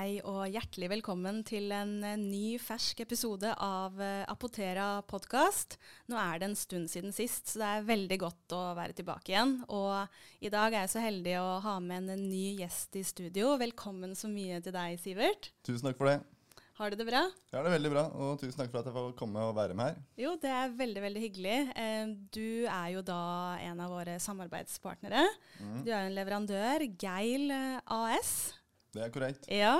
Hei og hjertelig velkommen til en eh, ny, fersk episode av eh, Apotera podkast. Nå er det en stund siden sist, så det er veldig godt å være tilbake igjen. Og i dag er jeg så heldig å ha med en ny gjest i studio. Velkommen så mye til deg, Sivert. Tusen takk for det. Har du det bra? Ja, det er veldig bra, og tusen takk for at jeg får komme og være med her. Jo, det er veldig, veldig hyggelig. Eh, du er jo da en av våre samarbeidspartnere. Mm. Du er en leverandør, Geil AS. Det er korrekt. Ja,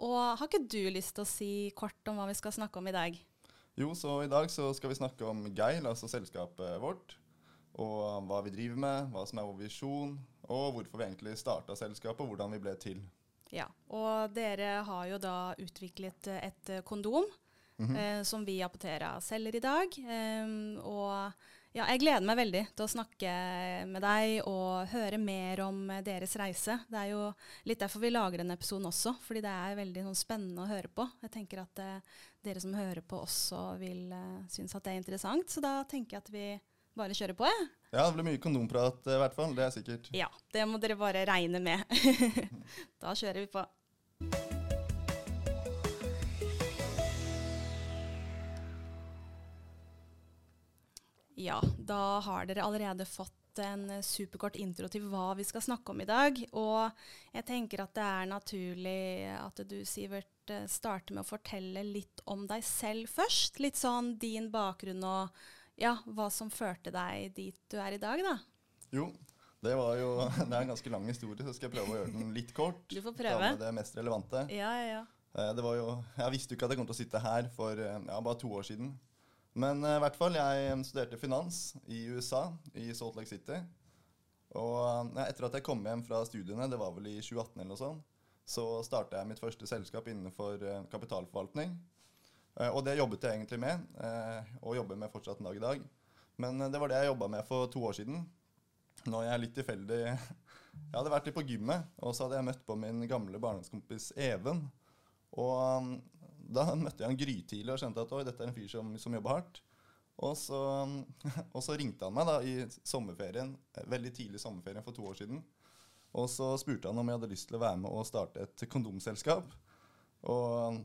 og har ikke du lyst til å si kort om hva vi skal snakke om i dag? Jo, så i dag så skal vi snakke om Geil, altså selskapet vårt. Og hva vi driver med, hva som er vår visjon, og hvorfor vi egentlig starta selskapet, og hvordan vi ble til. Ja, og dere har jo da utviklet et kondom Mhm. eh, som vi i Apotera selger i dag. Eh, og ja, jeg gleder meg veldig til å snakke med deg og høre mer om eh, deres reise. Det er jo litt derfor vi lager denne episoden også, fordi det er veldig sånn, spennende å høre på. Jeg tenker at eh, dere som hører på også vil uh, synes at det er interessant, så da tenker jeg at vi bare kjører på, jeg. Ja, det blir mye kondomprat eh, i hvert fall, det er sikkert. Ja, det må dere bare regne med. da kjører vi på. Ja, da har dere allerede fått en superkort intro til hva vi skal snakke om i dag. Og jeg tenker at det er naturlig at du, Sivert, eh, starter med å fortelle litt om deg selv først. Litt sånn din bakgrunn og ja, hva som førte deg dit du er i dag, da. Jo, det var jo Det er en ganske lang historie, så skal jeg prøve å gjøre den litt kort. Du får prøve. det mest relevante. Ja, ja, ja. Eh, Det var jo, jeg visste jo ikke at jeg kom til å sitte her for eh, ja, bare to år siden. Men eh, i hvert fall, jeg studerte finans i USA, i Salt Lake City. Og ja, etter at jeg kom hjem fra studiene, det var vel i 2018 eller noe sånt, så starta jeg mitt første selskap innenfor eh, kapitalforvaltning. Eh, Og det jobbet jeg egentlig med, eh, og jobber med fortsatt en dag i dag. Men eh, det var det jeg jobba med for to år siden. Når jeg litt tilfeldig Jeg hadde vært litt på gymmet, og så hadde jeg møtt på min gamle barndomskompis Even. Og da møtte jeg han grytidlig og skjønte at oi, dette er en fyr som, som jobber hardt. Og så, og så ringte han meg da i sommerferien, eh, veldig tidlig sommerferien for to år siden. Og så spurte han om jeg hadde lyst til å være med og starte et kondomselskap. Og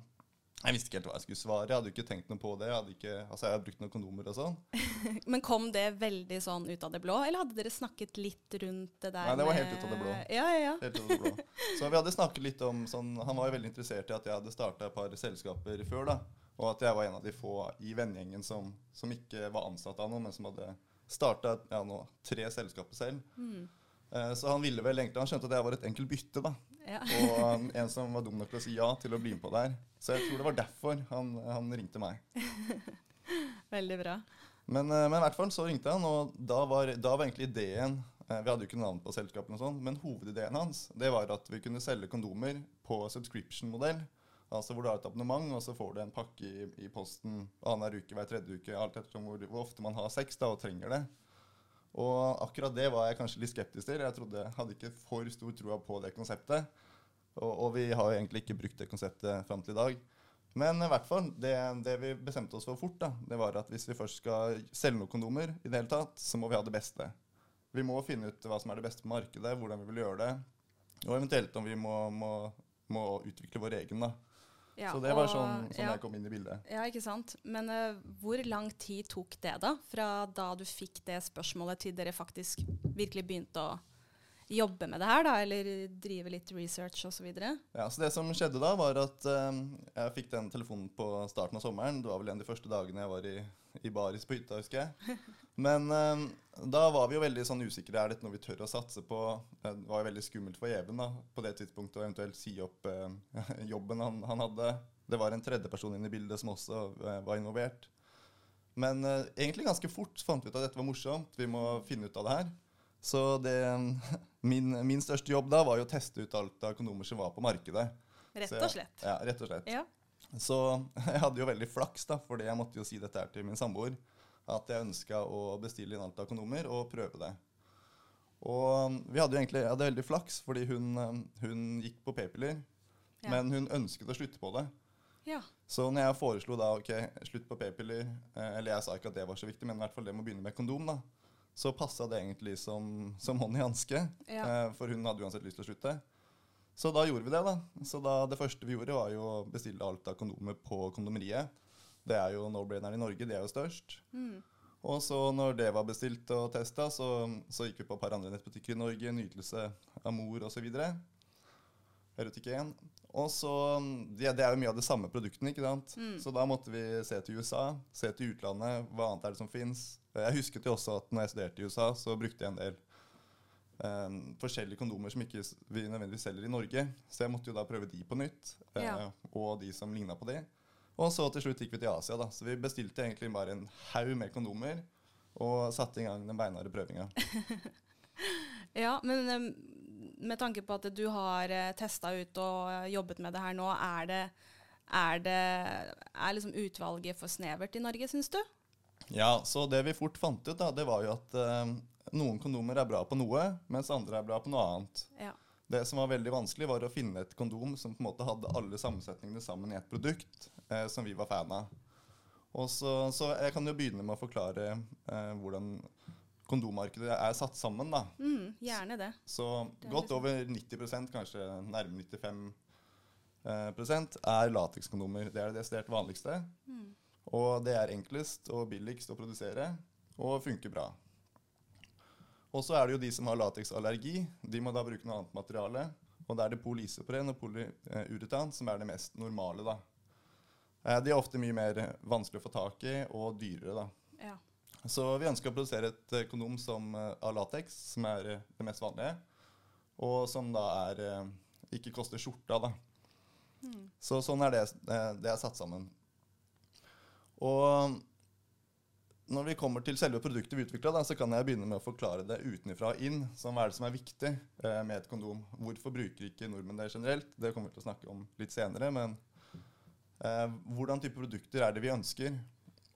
jeg visste ikke helt hva jeg skulle svare. Jeg hadde ikke tenkt noe på det. Jeg hadde, ikke, altså jeg hadde brukt noen kondomer og sånn. Men kom det veldig sånn ut av det blå, eller hadde dere snakket litt rundt det der? Nei, det var helt ut av det blå. Ja, ja, ja. Helt ut av det blå. Så vi hadde snakket litt om sånn, Han var jo veldig interessert i at jeg hadde starta et par selskaper før. da, Og at jeg var en av de få i vennegjengen som, som ikke var ansatt av noen, men som hadde starta ja, tre selskaper selv. Mm. Eh, så han ville vel egentlig, han skjønte at jeg var et enkelt bytte. da, ja. Og en som var dum nok til å si ja til å bli med på det her. Så jeg tror det var derfor han, han ringte meg. Veldig bra. Men, eh, men i hvert fall så ringte han, og da var, da var egentlig ideen eh, Vi hadde jo ikke navn på selskapene, og sånn, men hovedideen hans det var at vi kunne selge kondomer på subscription-modell. Altså hvor du har et abonnement, og så får du en pakke i, i posten annenhver uke, hver tredje uke, alt ettersom hvor, hvor ofte man har sex da, og trenger det. Og akkurat det var jeg kanskje litt skeptisk til. Jeg trodde, hadde ikke for stor troa på det konseptet. Og, og vi har jo egentlig ikke brukt det konseptet fram til i dag. Men i hvert fall, det, det vi bestemte oss for fort, da, det var at hvis vi først skal selge noen kondomer, i det hele tatt, så må vi ha det beste. Vi må finne ut hva som er det beste på markedet, hvordan vi vil gjøre det, og eventuelt om vi må, må, må utvikle vår egen. da. Ja, så det var sånn, sånn ja. jeg kom inn i bildet. Ja, ikke sant. Men uh, hvor lang tid tok det, da? Fra da du fikk det spørsmålet, til dere faktisk virkelig begynte å jobbe med det her, da? Eller drive litt research osv.? Ja, så Det som skjedde da, var at eh, jeg fikk den telefonen på starten av sommeren. Det var vel en av de første dagene jeg var i, i baris på hytta, husker jeg. Men eh, da var vi jo veldig sånn usikre. Er dette noe vi tør å satse på? Eh, Det var jo veldig skummelt for Even da, på det tidspunktet å eventuelt si opp eh, jobben han, han hadde. Det var en tredjeperson inne i bildet som også eh, var involvert. Men eh, egentlig ganske fort fant vi ut at dette var morsomt. Vi må finne ut av det her. Så det, min, min største jobb da var jo å teste ut alt av kondomer som var på markedet. Rett og og jeg- slett. Ja, rett og slett. Ja. Så jeg hadde jo veldig flaks, da, fordi jeg måtte jo si dette her til min samboer. At jeg ønska å bestille inn alt av kondomer og prøve det. Og vi hadde jo egentlig jeg hadde veldig flaks, fordi hun, hun gikk på p-piller. Ja. Men hun ønsket å slutte på det. ja. Så når jeg foreslo da ok, slutt på p-piller, eh, eller jeg sa ikke at det var så viktig, men i hvert fall det med å begynne med kondom, da, så passa det egentlig som, som hånd i hanske. Ja. Eh, for hun hadde uansett lyst til å slutte. Så da gjorde vi det, da. Så da, det første vi gjorde, var jo å bestille alt av kondomer på kondomeriet. Det er jo no-braineren i Norge, de er jo størst. Mm. Og så når det var bestilt og testa, så, så gikk vi på et par andre nettbutikker i Norge. Nytelse, Amor osv. Erotikk 1. Og så, ja, Det er jo mye av de samme produktene, ikke sant? Mm. så da måtte vi se til USA, se til utlandet. Hva annet er det som fins? Jeg husket jo også at når jeg studerte i USA, så brukte jeg en del um, forskjellige kondomer som ikke vi nødvendigvis selger i Norge. Så jeg måtte jo da prøve de på nytt, ja. uh, og de som ligna på de. Og så til slutt gikk vi til Asia, da. Så vi bestilte egentlig bare en haug med kondomer. Og satte i gang den beinharde prøvinga. Ja, men em, med tanke på at du har uh, testa ut og eh, jobbet med det her nå, er det, er det er liksom utvalget for snevert i Norge, syns du? Ja, så det vi fort fant ut, da, det var jo at eh, noen kondomer er bra på noe, mens andre er bra på noe annet. Ja. Det som var veldig vanskelig, var å finne et kondom som på en måte hadde alle sammensetningene sammen i et produkt eh, som vi var fan av. Og så, så jeg kan jo begynne med å forklare eh, hvordan kondommarkedet er satt sammen. da. Mm, gjerne det. Så Det godt liksom- over 90% kanskje nærmere 95 eh, prosent, er latekskondomer. Det er det desidert vanligste. Mm. Og det er enklest og billigst å produsere, og funker bra. Og så er det jo de som har lateksallergi. De må da bruke noe annet materiale. Og da er det polyisopren og polyuretan som er det mest normale, da. Eh, De er ofte mye mer vanskelig å få tak i og dyrere, da. Så vi ønsker å produsere et eh, kondom som, eh, av lateks, som er eh, det mest vanlige. Og som da er ikke koster skjorta, da. Mm. Så sånn er det, det er satt sammen. Og når vi kommer til selve produktet vi utvikla, så kan jeg begynne med å forklare det utenfra og inn. Som hva er det som er viktig eh, med et kondom? Hvorfor bruker ikke nordmenn det generelt? Det kommer vi til å snakke om litt senere. Men eh, hvordan type produkter er det vi ønsker?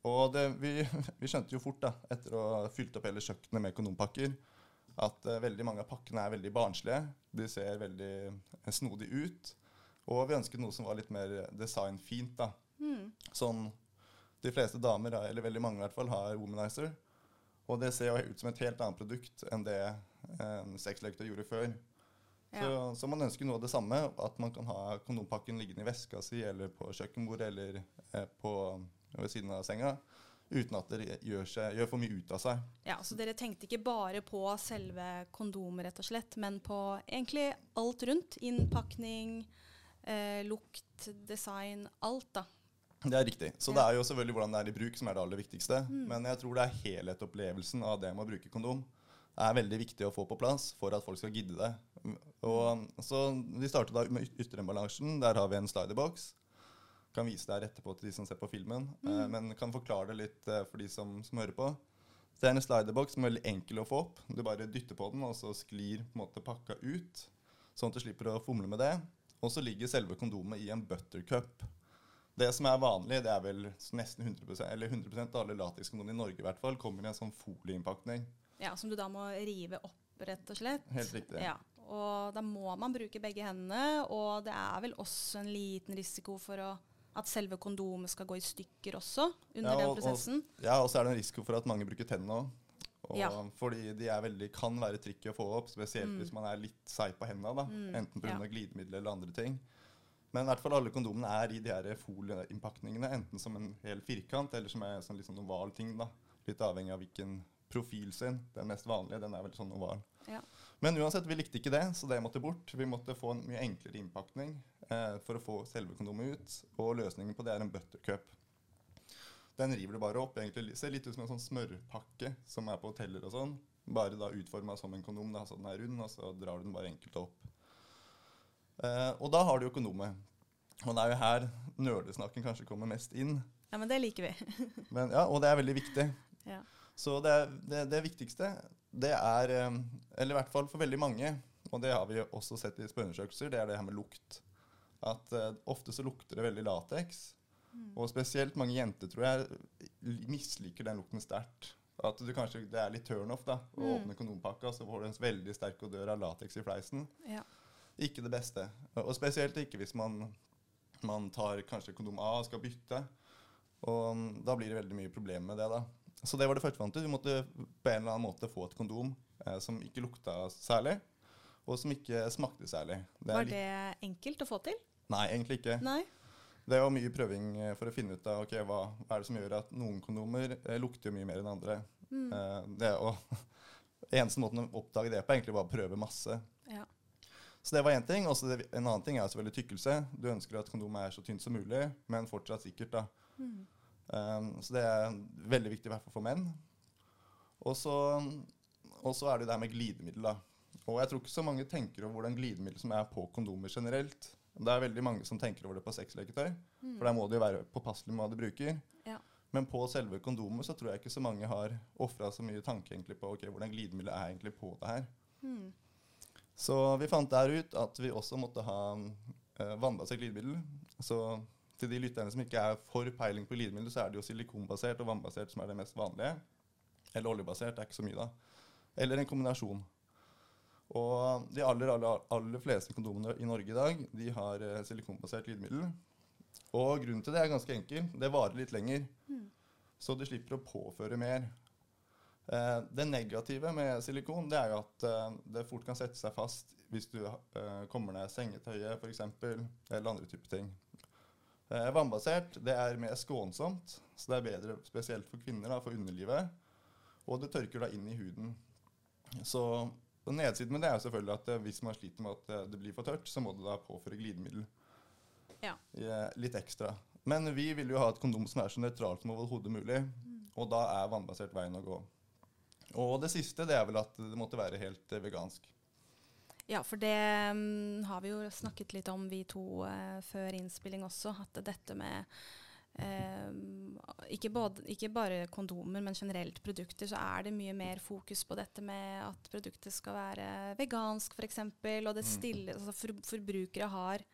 Og det, vi, vi skjønte jo fort, da, etter å ha fylt opp hele kjøkkenet med kondompakker, at uh, veldig mange av pakkene er veldig barnslige. De ser veldig snodig snodige ut. Og vi ønsket noe som var litt mer designfint. da. Mm. Sånn de fleste damer, eller veldig mange i hvert fall, har womanizer. Og det ser jo ut som et helt annet produkt enn det eh, sexleketøy gjorde før. Så, så man ønsker noe av det samme, at man kan ha kondompakken liggende i veska si, eller på kjøkkenbordet, eller eh, på, ved siden av senga, uten at det gjør, seg, gjør for mye ut av seg. ja, Så dere tenkte ikke bare på selve kondomet, rett og slett, men på egentlig alt rundt? Innpakning, eh, lukt, design, alt, da. Det er riktig. Så Ja. det er jo selvfølgelig hvordan det er i bruk som er det aller viktigste. Men jeg tror det er helhetsopplevelsen av det med å bruke kondom er veldig viktig å få på plass for at folk skal gidde det. Og, så Vi startet da med yt- ytteremballasjen. Der har vi en sliderbox. Kan vise det her etterpå til de som ser på filmen. Eh, men kan forklare det litt eh, for de som, som hører på. Det er en sliderboks som er veldig enkel å få opp. Du bare dytter på den, og så sklir på en måte pakka ut. Sånn at du slipper å fomle med det. Og så ligger selve kondomet i en buttercup. Det som er vanlig, det er vel nesten 100% eller 100 av alle latekskondomer i Norge i hvert fall, kommer i en sånn folieinnpakning. Ja, Som du da må rive opp, rett og slett. Helt riktig. Ja, og da må man bruke begge hendene, og det er vel også en liten risiko for å, at selve kondomet skal gå i stykker også under Ja, den prosessen. og-. Ja, og så er det en risiko for at mange bruker tennene òg. Ja. Fordi de er veldig, kan være tricky å få opp, spesielt hvis man er litt seig på hendene. Mm, Enten pga. ja. glidemiddel eller andre ting. Men i hvert fall alle kondomene er i de her folieinnpakningene, enten som en hel firkant eller som en sånn sånn oval ting. da, Litt avhengig av hvilken profil sin. Den mest vanlige den er veldig sånn oval. Ja. Men uansett, vi likte ikke det, så det måtte bort. Vi måtte få en mye enklere innpakning for å få selve kondomet ut. Og løsningen på det er en buttercup. Den river du bare opp. egentlig Ser litt ut som en sånn smørpakke som er på hoteller og sånn. Bare da utforma som en kondom, da, så den er rund, og så drar du den bare enkelt opp. Eh, og da har du jo kondomet. Og det er jo her nerdesnakken kanskje kommer mest inn. Ja, men det liker vi. Men, ja, og det er veldig viktig. ja. Så det, det, det viktigste, det er eh, Eller i hvert fall for veldig mange, og det har vi også sett i spørreundersøkelser, det er det her med lukt. At uh, ofte så lukter det veldig lateks. Og spesielt mange jenter, tror jeg, misliker den lukten sterkt. At du kanskje, det er litt turnoff da, å Mm. åpne kondompakka, så får du en veldig sterk odør av lateks i fleisen. ja. Ikke det beste. Og spesielt ikke hvis man, man tar kanskje kondom av og skal bytte. Og mm, da blir det veldig mye problemer med det. da. Så det var det første vi fant ut. Vi måtte på en eller annen måte få et kondom eh, som ikke lukta særlig. og som ikke smakte særlig. Det var det enkelt å få til? Nei, egentlig ikke. Nei. Det var mye prøving eh, for å finne ut av okay, hva, er det som gjør at noen kondomer eh, lukter mye mer enn andre. Mm. Eh, det, og, eneste måten å oppdage det på er egentlig bare å prøve masse. Ja. Så det var én ting. Også det, en annen ting er selvfølgelig tykkelse. Du ønsker at kondomet er så tynt som mulig, men fortsatt sikkert. da. Mm. Um, så det er veldig viktig i hvert fall for menn. Og så er det det her med glidemiddel. da. Og jeg tror ikke så mange tenker over hvordan glidemiddel som er på kondomer generelt. Det er veldig mange som tenker over det på sexleketøy, mm. for der må de jo være påpasselige med hva de bruker. Ja. Men på selve kondomet så tror jeg ikke så mange har ofra så mye tanke egentlig på ok, hvordan glidemiddelet er egentlig på det her. Mm. Så vi fant der ut at vi også måtte ha uh, vannbasert glidemiddel. Så til de lytterne som ikke er for peiling på glidemiddel, så er det jo silikonbasert og vannbasert som er det mest vanlige. Eller oljebasert, det er ikke så mye da. Eller en kombinasjon. Og de aller, aller, aller fleste kondomene i Norge i dag de har eh, silikonbasert lydmiddel. Og grunnen til det er ganske enkel. Det varer litt lenger. Mm. Så du slipper å påføre mer. Eh, det negative med silikon det er jo at eh, det fort kan sette seg fast hvis du eh, kommer ned sengetøyet f.eks. Eller andre typer ting. Eh, vannbasert det er mer skånsomt, så det er bedre spesielt for kvinner, da, for underlivet. Og det tørker da inn i huden. Så så Nedsiden med det er selvfølgelig at eh, hvis man sliter med at eh, det blir for tørt, så må du da påføre glidemiddel ja. Eh, litt ekstra. Men vi vil jo ha et kondom som er så nøytralt som overhodet mulig. Mm. Og da er vannbasert veien å gå. Og det siste det er vel at det måtte være helt vegansk. Ja, for det um, har vi jo snakket litt om, vi to, uh, før innspilling også. At dette med Eh, ikke, både, ikke, bare kondomer, men generelt produkter, så er det mye mer fokus på dette med at produktet skal være vegansk, f.eks. Og det mm. stille, altså for, forbrukere har,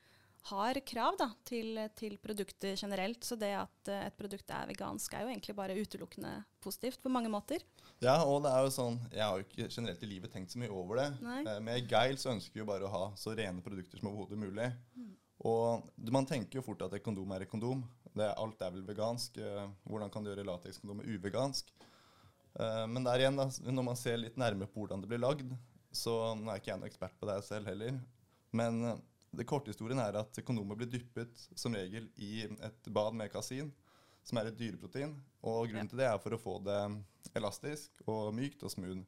har krav da, til, til, produkter generelt. Så det at uh, et produkt er vegansk, er jo egentlig bare utelukkende positivt på mange måter. Ja, og det er jo sånn Jeg har jo ikke generelt i livet tenkt så mye over det. Uh, med Geil så ønsker vi jo bare å ha så rene produkter som overhodet mulig. Mm. Og man tenker jo fort at et kondom er et kondom. Det, alt er vel vegansk. Eh, hvordan kan du gjøre latekskondomet uvegansk? Eh, men der igjen, da, når man ser litt nærmere på hvordan det blir lagd, så nå er ikke jeg noen ekspert på det selv heller. Men eh, det korte historien er at kondomet blir dyppet som regel i et bad med kasin, som er et dyreprotein. Og grunnen til det er for å få det elastisk og mykt og smooth.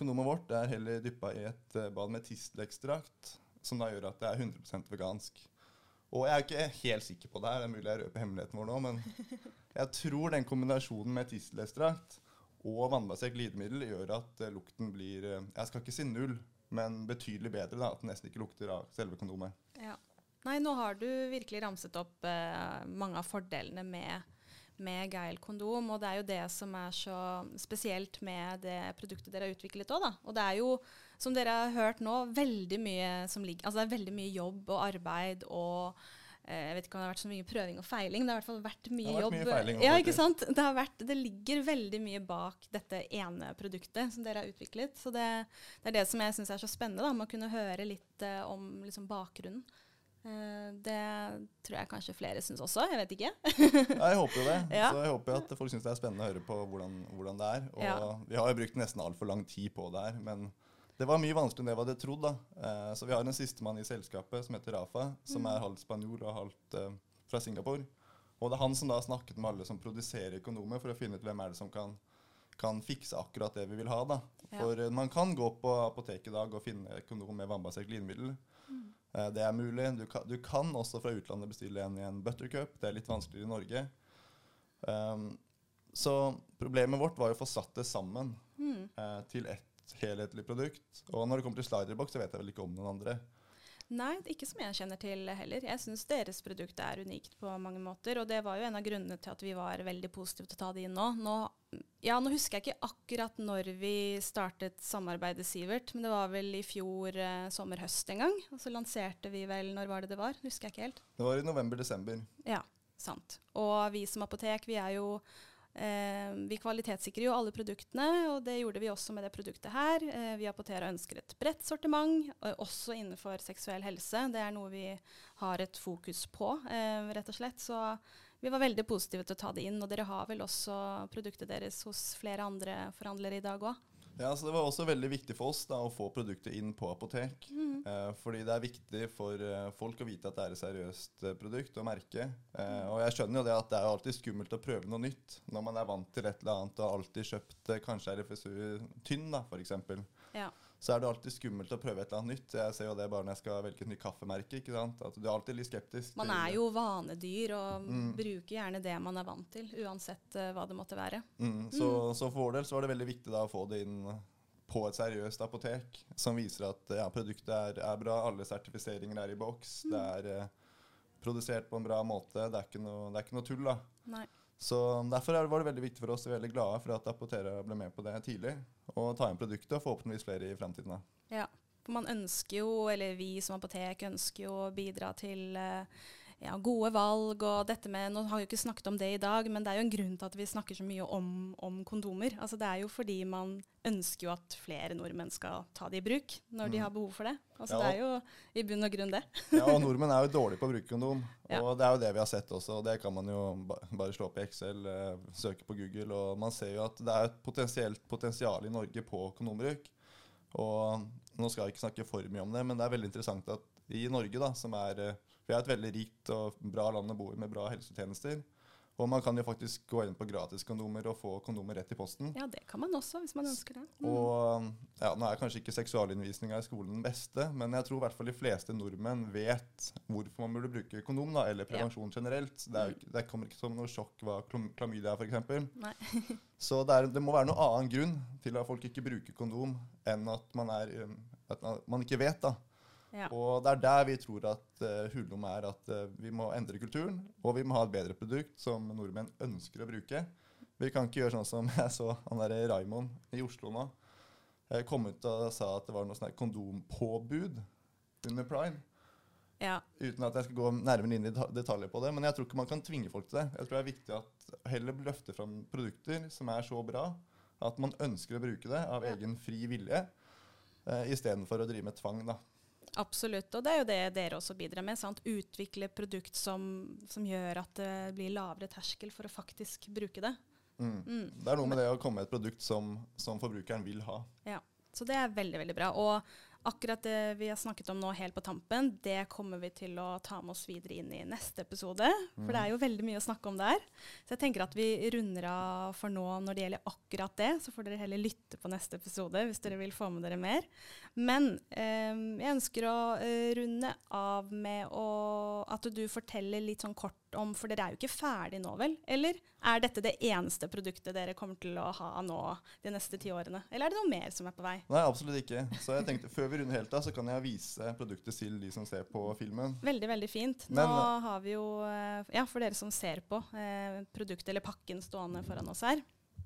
Kondomet vårt er heller dyppa i et bad med tistelekstrakt, som da gjør at det er 100% vegansk. Og jeg er ikke helt sikker på det her, det er mulig jeg røper hemmeligheten vår nå, men jeg tror den kombinasjonen med tistelekstrakt og vannbasert glidemiddel gjør at uh, lukten blir uh, Jeg skal ikke si null, men betydelig bedre. da, At den nesten ikke lukter av selve kondomet. Ja. Nei, nå har du virkelig ramset opp eh, mange av fordelene med med Geil kondom. Og det er jo det som er så spesielt med det produktet dere har utviklet òg, da. Og det er jo, som dere har hørt nå, veldig mye som ligger Altså det er veldig mye jobb og arbeid og eh, jeg vet ikke om det har vært så mye prøving og feiling. Det har i hvert fall vært mye det har jobb. Mye feiling, ja, ikke sant? Det, vært, det, ligger veldig mye bak dette ene produktet som dere har utviklet. Så det, det er det som jeg syns er så spennende, da, med å kunne høre litt eh, om liksom, bakgrunnen. Eh, det tror jeg kanskje flere syns også. Jeg vet ikke. ja, jeg håper jo det. Ja. Så jeg håper at folk syns det er spennende å høre på hvordan, hvordan det er. Og ja. vi har jo brukt nesten altfor lang tid på det her. Men det var mye vanskeligere enn det jeg hadde trodd. da. Eh, så vi har en sistemann i selskapet som heter Rafa, som mm. er halvt spanjol og halvt uh, fra Singapore. Og det er han som da snakket med alle som produserer økonomer, for å finne ut hvem er det som kan, kan fikse akkurat det vi vil ha. da. For uh, man kan gå på apoteket i dag og finne økonom med vannbasert glidemiddel. Mm. Eh, det er mulig. Du kan, du kan, også fra utlandet bestille en i en buttercup. Det er litt vanskeligere i Norge. Um, så problemet vårt var jo å få satt det sammen mm. uh, til ett helhetlig produkt. Og når det kommer til sliderbox, så vet jeg vel ikke om noen andre. Nei, ikke som jeg kjenner til heller. Jeg syns deres produkt er unikt på mange måter. Og det var jo en av grunnene til at vi var veldig positive til å ta det inn nå. nå ja, nå husker jeg ikke akkurat når vi startet samarbeidet, Sivert. Men det var vel i fjor eh, sommer-høst en gang. Og så lanserte vi vel Når var det det var? Husker jeg ikke helt. Det var i november-desember. Ja, sant. Og vi som apotek, vi er jo vi kvalitetssikrer jo alle produktene, og det gjorde vi også med det produktet her. Eh, vi Apotera ønsker et bredt sortiment, også innenfor seksuell helse. Det er noe vi har et fokus på, eh, rett og slett. Så vi var veldig positive til å ta det inn. Og dere har vel også produktet deres hos flere andre forhandlere i dag òg? Ja, så Det var også veldig viktig for oss da, å få produktet inn på apotek. Mm. Eh, fordi det er viktig for eh, folk å vite at det er et seriøst eh, produkt og merke. Eh, og jeg skjønner jo det at det er alltid skummelt å prøve noe nytt når man er vant til et eller annet og alltid kjøpt eh, kanskje RFSU tynn, da, f.eks. Ja. Så er det alltid skummelt å prøve et eller annet nytt. Jeg ser jo det bare når jeg skal velge et nytt kaffemerke. ikke sant? At Du er alltid litt skeptisk. Man er jo vanedyr og Mm. bruker gjerne det man er vant til, uansett eh, hva det måtte være. Mm, så, så for vår del så var det veldig viktig da å få det inn på et seriøst apotek som viser at ja, produktet er, er bra, alle sertifiseringer er i boks, det er eh, produsert på en bra måte, det er ikke noe, det er ikke noe tull. da. Nei. Så Derfor er det- var det veldig viktig for oss og vi er veldig glade for at Apotera ble med på det tidlig. Og ta inn produktet og forhåpentligvis flere i fremtiden. Ja. For man ønsker jo, eller vi som apotek ønsker jo å bidra til eh, ja, gode valg og dette med Nå har vi jo ikke snakket om det i dag, men det er jo en grunn til at vi snakker så mye om, om kondomer. Altså Det er jo fordi man ønsker jo at flere nordmenn skal ta det i bruk når de Mm. har behov for det. Altså Ja. Det er jo i bunn og grunn det. Ja, og Nordmenn er jo dårlige på å bruke kondom. Ja. Og det er jo det vi har sett også. og Det kan man jo ba bare slå opp i Excel, eh, søke på Google. Og man ser jo at det er et potensielt potensial i Norge på kondombruk. Og nå skal jeg ikke snakke for mye om det, men det er veldig interessant at i Norge, da, som er eh, Vi er et veldig rikt og bra land å bo i med bra helsetjenester. Og man kan jo faktisk gå inn på gratiskondomer og få kondomer rett i posten. Ja, det kan man også, hvis man ønsker det. Mm. Og ja, Nå er kanskje ikke seksualundervisninga i skolen den beste, men jeg tror i hvert fall de fleste nordmenn vet hvorfor man burde bruke kondom, da, eller prevensjon generelt. Det, ikke- det kommer ikke som noe sjokk hva klamydia er, f.eks. Så det, er, det må være noen annen grunn til at folk ikke bruker kondom, enn at man, er, um, at man ikke vet. da. Ja. Og det er der vi tror at uh, hulrom er at uh, vi må endre kulturen, og vi må ha et bedre produkt som nordmenn ønsker å bruke. Vi kan ikke gjøre sånn som jeg så han derre Raymond i Oslo nå. Jeg kom ut og sa at det var noe sånn kondompåbud under prime. ja. Uten at jeg skal gå nærmere inn i detaljer på det. Men jeg tror ikke man kan tvinge folk til det. Jeg tror det er viktig at heller løfte fram produkter som er så bra at man ønsker å bruke det av egen fri vilje, uh, istedenfor å drive med tvang. da. Absolutt, og det er jo det dere også bidrar med. Sant? Utvikle produkt som, som gjør at det blir lavere terskel for å faktisk bruke det. Mm. Mm. Det er noe med det å komme med et produkt som, som forbrukeren vil ha. Så det er veldig, veldig bra. Og akkurat det vi har snakket om nå helt på tampen, det kommer vi til å ta med oss videre inn i neste episode. For det er jo veldig mye å snakke om der. Så jeg tenker at vi runder av for nå når det gjelder akkurat det. Så får dere heller lytte på neste episode hvis dere vil få med dere mer. Men eh, jeg ønsker å eh, runde av med å, at du forteller litt sånn kort om For dere er jo ikke ferdig nå, vel? Eller er dette det eneste produktet dere kommer til å ha nå de neste ti årene? Eller er det noe mer som er på vei? Nei, absolutt ikke. Så jeg tenkte før vi runder helt av, så kan jeg vise produktet til de som ser på filmen. Veldig, veldig fint. Men- Nå har vi jo, eh, ja, for dere som ser på, eh, produktet eller pakken stående foran oss her.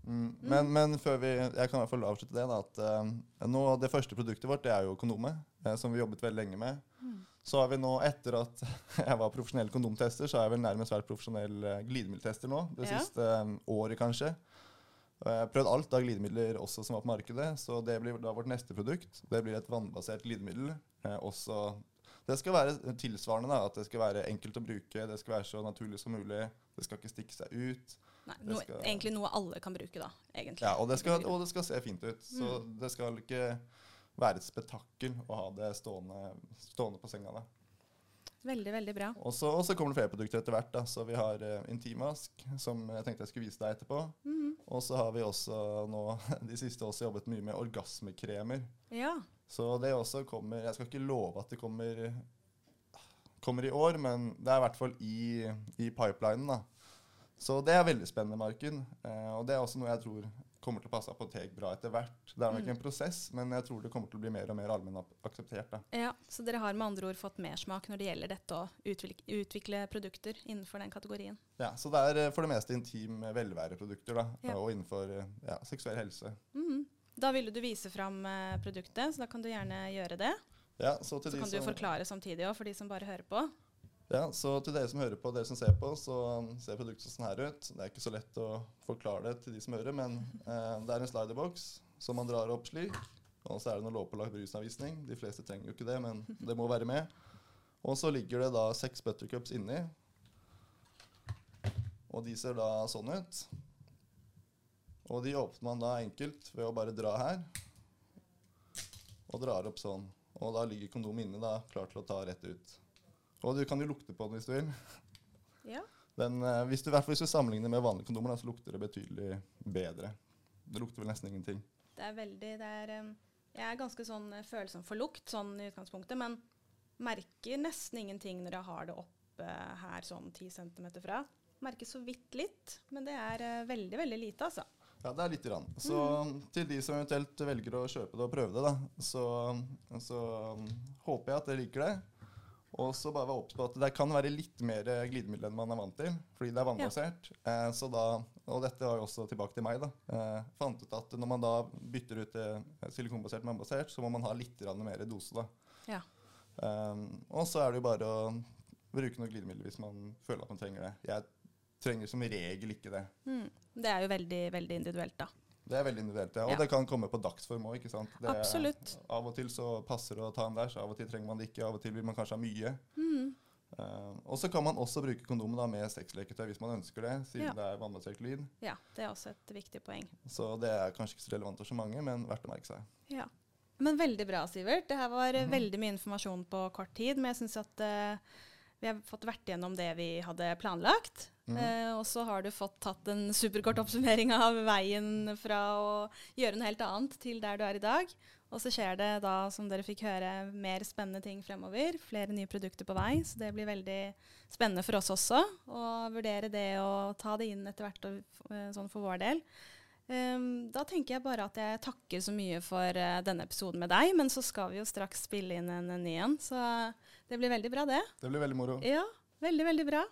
Mm. Men, men før vi Jeg kan i hvert fall avslutte det. da, at uh, nå, Det første produktet vårt det er jo kondomet, eh, som vi jobbet veldig lenge med. Så har vi nå, etter at jeg var profesjonell kondomtester, så har jeg vel nærmest vært profesjonell eh, glidemiddeltester nå. Det Ja. siste eh, året, kanskje. Jeg har prøvd alt av glidemidler også som var på markedet, så det blir da vårt neste produkt. Det blir et vannbasert glidemiddel. Eh, også, det skal være tilsvarende, da, at det skal være enkelt å bruke, det skal være så naturlig som mulig. Det skal ikke stikke seg ut. Nei, noe, skal- egentlig noe alle kan bruke, da. egentlig. Ja, og det skal, og det skal se fint ut. Så Mm. det skal ikke være et spetakkel å ha det stående, stående på senga. da. Veldig, veldig bra. Og så kommer det flere produkter etter hvert. da. Så vi har uh, intimask, som jeg tenkte jeg skulle vise deg etterpå. Mm. Og så har vi også nå de siste også jobbet mye med orgasmekremer. Ja. Så det også kommer Jeg skal ikke love at det kommer, kommer i år, men det er i hvert fall i, i pipelinen. da. Så det er veldig spennende, Marken. Eh, og det er også noe jeg tror kommer til å passe apotek bra etter hvert. Det er nok Mm. en prosess, men jeg tror det kommer til å bli mer og mer allmenn akseptert. da. ja. Så dere har med andre ord fått mersmak når det gjelder dette å utvikle, utvikle produkter innenfor den kategorien. Ja, Så det er eh, for det meste intim eh, velværeprodukter, da, Ja. og innenfor eh, ja, seksuell helse. Mm. Da ville du vise fram produktet, så da kan du gjerne gjøre det. Ja, så Så kan du forklare samtidig òg, for de som bare hører på. Ja, så til dere som hører på, dere som ser på, så ser produktet sånn her ut. Det er ikke så lett å forklare det til de som hører, men eh, det er en sliderboks som man drar opp slik. Og så er det noe lovpålagt brusanvisning. De fleste trenger jo ikke det, men det må være med. Og så ligger det da seks buttercups inni. Og de ser da sånn ut. Og de åpner man da enkelt ved å bare dra her. Og drar opp sånn. Og da ligger kondomet inne, da, klar til å ta rett ut. Og du kan jo lukte på den hvis du vil. Ja. Den, eh, hvis, du, hvis du sammenligner med vanlige kondomer, så lukter det betydelig bedre. Det lukter vel nesten ingenting. Det er veldig det er, Jeg er ganske sånn eh, følsom for lukt sånn i utgangspunktet, men merker nesten ingenting når jeg har det oppe her sånn 10 cm fra. Merker så vidt litt, men det er eh, veldig, veldig lite, altså. Ja, det er lite grann. Så til de som eventuelt velger å kjøpe det og prøve det, da, så, så håper jeg at dere liker det. Og så bare være obs på at det kan være litt mer glidemiddel enn man er vant til, fordi det er vannbasert. Eh, så da, og dette var jo også tilbake til meg, da. Eh, fant ut at når man da bytter ut til silikonbasert med vannbasert, så må man ha litt mer dose, da. Ja. Eh, og så er det jo bare å bruke noe glidemiddel hvis man føler at man trenger det. Jeg trenger som regel ikke det. Mm. Det er jo veldig, veldig individuelt, da. Det er veldig individuelt, ja. Og Ja. det kan komme på dagsform òg, Absolutt. Av og til så passer det å ta en der, så av og til trenger man det ikke. Av og til vil man kanskje ha mye. Mm. Uh, og så kan man også bruke kondomet da med sexleketøy hvis man ønsker det, siden Ja. det er vannbasert glid. Ja, det er også et viktig poeng. Så det er kanskje ikke så relevant for så mange, men verdt å merke seg. Ja. Men veldig bra, Sivert. Det her var eh, veldig mye informasjon på kort tid. Men jeg syns at uh, vi har fått vært gjennom det vi hadde planlagt. Mhm. Eh, og så har du fått tatt en superkort oppsummering av veien fra å gjøre noe helt annet til der du er i dag. Og så skjer det da, som dere fikk høre, mer spennende ting fremover. Flere nye produkter på vei. Så det blir veldig spennende for oss også å vurdere det og ta det inn etter hvert og, eh, sånn for vår del. Um, da tenker jeg bare at jeg takker så mye for uh, denne episoden med deg, men så skal vi jo straks spille inn en, en ny en, så det blir veldig bra det. Det blir veldig moro. Ja, veldig, veldig bra.